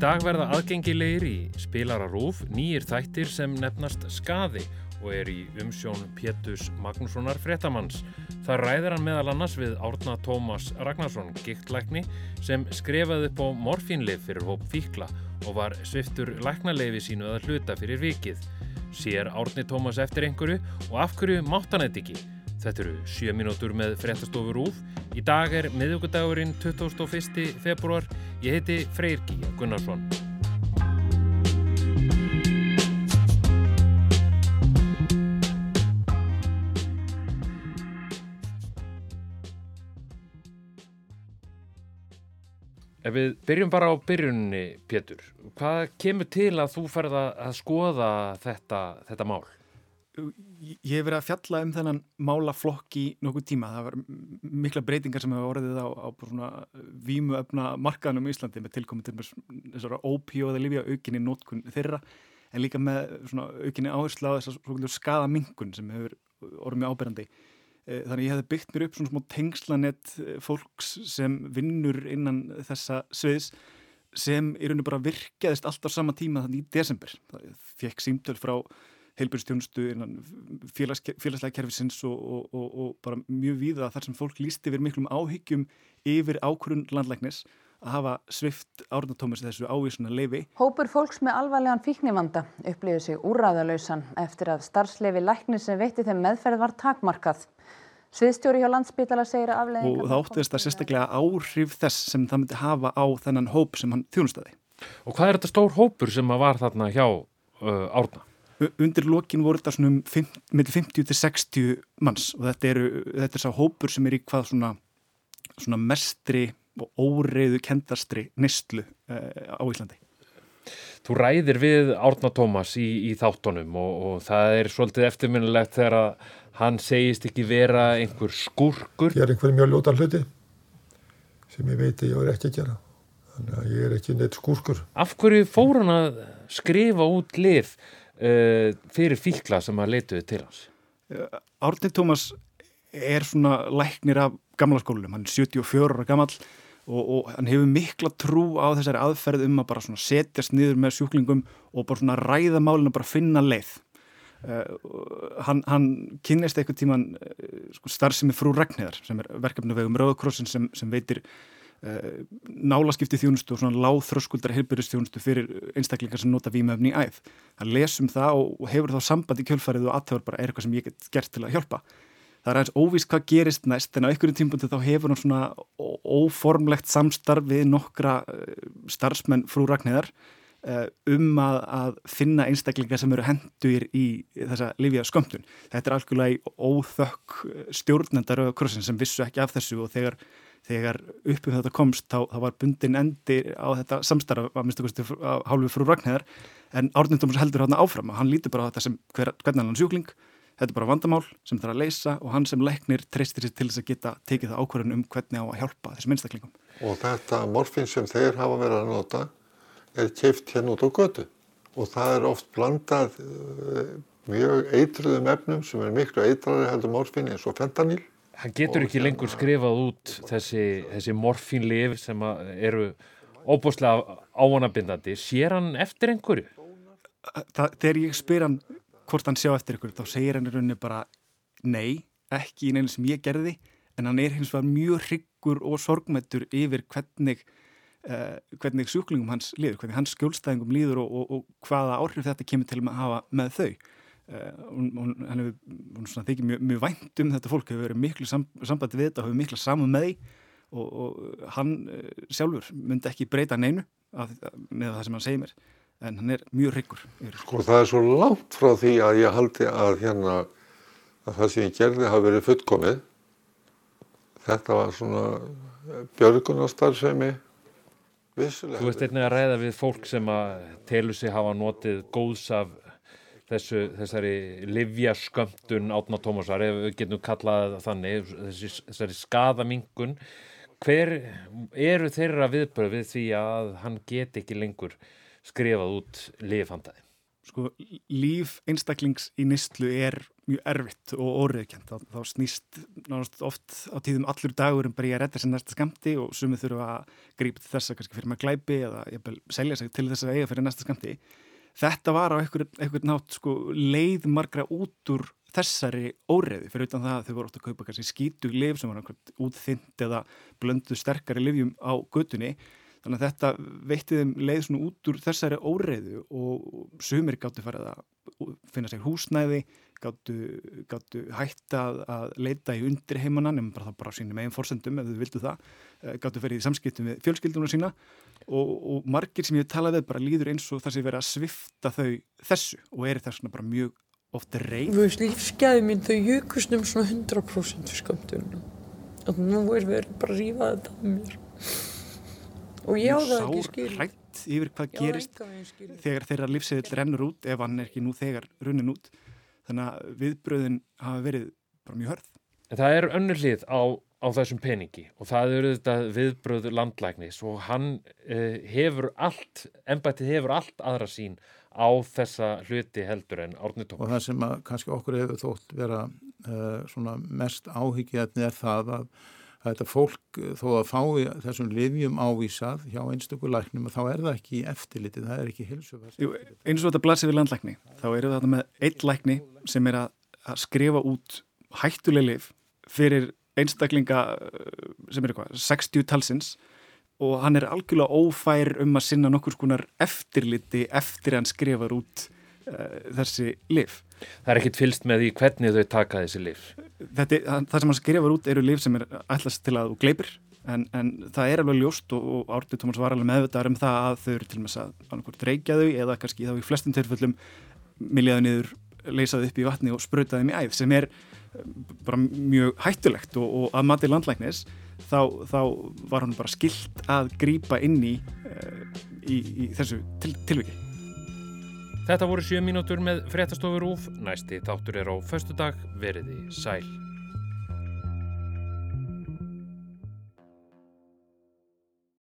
dag verða aðgengilegir í spilararúf nýjir þættir sem nefnast Skaði og er í umsjón Pétus Magnússonar Frettamanns. Það ræðir hann meðal annars við Árna Tómas Ragnarsson, giktlækni, sem skrefaði upp á morfínlið fyrir hóp fíkla og var sviftur læknaleifi sínu að hluta fyrir vikið. Sér Árni Tómas eftir einhverju og af hverju mátt hann þetta ekki? Þetta eru 7 mínútur með frettastofur úf. Í dag er miðugudagurinn 21. februar. Ég heiti Freyr Gíja Gunnarsson. Ef við byrjum bara á byrjunni, Pétur, hvað kemur til að þú ferða að skoða þetta, þetta mál? Ég hef verið að fjalla um þennan málaflokk í nokkuð tíma. Það var mikla breytingar sem hefur orðið á, á vímuöfna markaðnum í Íslandi með tilkomið til þessara ópíóða lifja aukinni nótkun þeirra en líka með aukinni áherslu á þessar skadamingun sem hefur orðið mjög áberandi. Eh, þannig ég hefði byggt mér upp svona smá tengslanett eh, fólks sem vinnur innan þessa sviðs sem í rauninu bara virkaðist alltaf sama tíma þannig í desember. Það fekk símtöl frá heilbjörnstjónustu innan félags, félagslega kerfisins og, og, og, og bara mjög víða þar sem fólk lísti yfir miklum áhyggjum yfir ákvörun landlæknis að hafa svift árnatómis þessu ávísuna leifi. Hópur fólks með alvarlegan fíknivanda upplýði sig úrræðalausan eftir að starfsleifi læknis sem veitti þeim meðferð var takmarkað. Sviðstjóri hjá landsbytala segir að afleðingar... Og það óttist að sérstaklega áhrif þess sem það myndi hafa á þennan hóp sem hann þjónustæði. Og hvað er þetta stór hópur sem var þarna hjá uh, Árna? Undir lokin voru þetta svona um 50 til 60 manns og þetta, eru, þetta er sá hópur sem er í hvað svona, svona mestri og óreiðu kendastri nistlu uh, á Íslandi. Þú ræðir við Árna Tómas í, í þáttunum og, og það er svolítið eftirminnilegt þegar að hann segist ekki vera einhver skurkur. Ég er einhver mjög ljótan hluti sem ég veit að ég er ekki að gera. Þannig að ég er ekki neitt skurkur. Af hverju fór hann að skrifa út lif uh, fyrir fíkla sem að leituði til hans? Árni Tómas er svona læknir af gamla skólunum. Hann er 74 ára gammal og, og hann hefur mikla trú á þessari aðferð um að bara svona setjast niður með sjúklingum og bara svona ræða málinu og bara finna leið. Uh, hann, hann kynist eitthvað tíman uh, sko, starfsemi frú Ragnhildar sem er verkefni vegum Rauðakrossin sem, sem veitir nálaskipti þjónustu og svona láþröskuldar heilbyrjustjónustu fyrir einstaklingar sem nota výmöfni í æð. Hann lesum það og, hefur þá samband í kjölfarið og aðtöfar bara er eitthvað sem ég get gert til að hjálpa það er aðeins óvísk hvað gerist næst en á einhverjum tímpunktu þá hefur hann svona óformlegt samstarf við nokkra eh, starfsmenn frú Ragnæðar eh, um að, að finna einstaklingar sem eru hendur í þessa lifja skömmtun. Þetta er algjörlega í óþökk eh, stjórnendar og krossin sem vissu ekki af þessu og þegar þegar uppum þetta komst þá, þá var bundin endi á þetta samstarf að minnstu kosti hálfu frú Ragnæðar en Árnindóms heldur hann áfram og hann lítur bara á þetta sem hver, hvernig hann sjúkling Þetta er bara vandamál sem er að leysa og hann sem leiknir treystir sér til þess að geta tekið það ákvarðan um hvernig á að hjálpa þessum einstaklingum. Og þetta morfin sem þeir hafa verið að nota er keift hérna út á götu og það er oft blandað uh, mjög eitruðum efnum sem er miklu eitrari heldur morfin eins og fentanil. Hann getur ekki lengur skrifað út þessi, þessi morfinlif sem eru óbúslega ávanabindandi. Sér hann eftir einhverju? Það, þegar ég spyr hann hvort hann sjá eftir ykkur þá segir hann í rauninni bara nei, ekki í neina sem ég gerði en hann er hins vegar mjög hryggur og sorgmættur yfir hvernig uh, hvernig sjúklingum hans líður, hvernig hans skjólstæðingum líður og, og, og hvaða áhrif þetta kemur til að hafa með þau uh, og hann hefur þykir mjög, mjög vænt um þetta fólk hefur verið miklu sam, sambandi við þetta hefur miklu saman með því og, og hann uh, sjálfur myndi ekki breyta neinu af, með það sem hann segir mér en hann er mjög ryggur. Sko það er svo langt frá því að ég haldi að hérna að það sem ég gerði hafi verið fullkomið. Þetta var svona björgunarstarfsemi vissulega. Þú veist einnig að ræða við fólk sem að telur sig hafa notið góðs af þessu, þessari livjaskömmtun átna Tómasar, ef við getum kallað þannig, þessari skadamingun. Hver eru þeirra viðbröð við því að hann get ekki lengur skrifað út lifhandaði? sko líf einstaklings í nýstlu er mjög erfitt og óriðkjönd þá, þá snýst oft á tíðum allur dagur um bara ég að redda sér næsta skamti og sumið þurfa að grípa til þess að kannski fyrir maður glæpi eða selja sig til þess að eiga fyrir næsta skamti þetta var á einhvern nátt sko, leið margra út úr þessari óriði fyrir utan það að þau voru ótt að kaupa kannski skítug liv sem var útþynd eða blöndu sterkari livjum á götunni. Þannig að þetta veitti þeim leið svona út úr þessari óreiðu og sumir gáttu farið að finna sér húsnæði, gáttu, hætta að leita í undir heimanna, nefnum bara það bara á sínum eigin fórsendum ef þau vildu það, eh, gáttu ferið í samskiptum við fjölskyldunum sína. Og, og margir sem ég talaði bara líður eins og það sé verið að svifta þau þessu og er þess svona bara mjög ofta reyð. Þú veist, lífsgæði mín þau jökust um svona 100% fyrir skamtunum og nú er verið bara að rífa þetta af mér. Og ég á það ekki skil yfir hvað gerist þegar þeirra lífsegill rennur út ef hann er ekki nú þegar runnin út þannig að viðbröðin hafa verið bara mjög hörð En það er önnur hlið á, á þessum peningi og það eru þetta viðbröð landlæknis og hann eh, hefur allt, ennbættið hefur allt aðra sín á þessa hluti heldur en Árni Tómas. Og það sem að kannski okkur hefur þótt vera eh, mest áhyggjaðni er það að að þetta fólk þó að fái þessum livjum ávísað hjá einstaklega læknum þá er það ekki eftirlitið, það er ekki hilsufæst. Eins og þetta blasir við landlækni þá eru þetta með eitt lækni sem er að, að skrifa út hættuleg liv fyrir einstaklinga eh, sem er eitthvað 60 talsins og hann er algjörlega ófær um að sinna nokkur skonar eftirliti eftir að hann skrifar út uh, þessi liv. Það er ekkit fylst með því hvernig þau taka þessi lif. Þetta, það sem hann skrifar út eru lif sem er allast til að þú gleipir en, en það er alveg ljóst og, og Ártið Tómas var alveg meðvitaðar um það að þau eru til og með að reykja þau eða kannski þá í flestum tilfellum miljaðu niður leysað upp í vatni og spröytaði með æð sem er eh, bara mjög hættulegt og, og að mati landlæknis þá, þá var hann bara skilt að grýpa inn í, uh, í, í þessu til, tilviki. Þetta voru 7 mínútur með fréttastofur úf. Næsti þáttur er á förstu dag. Veriði sæl.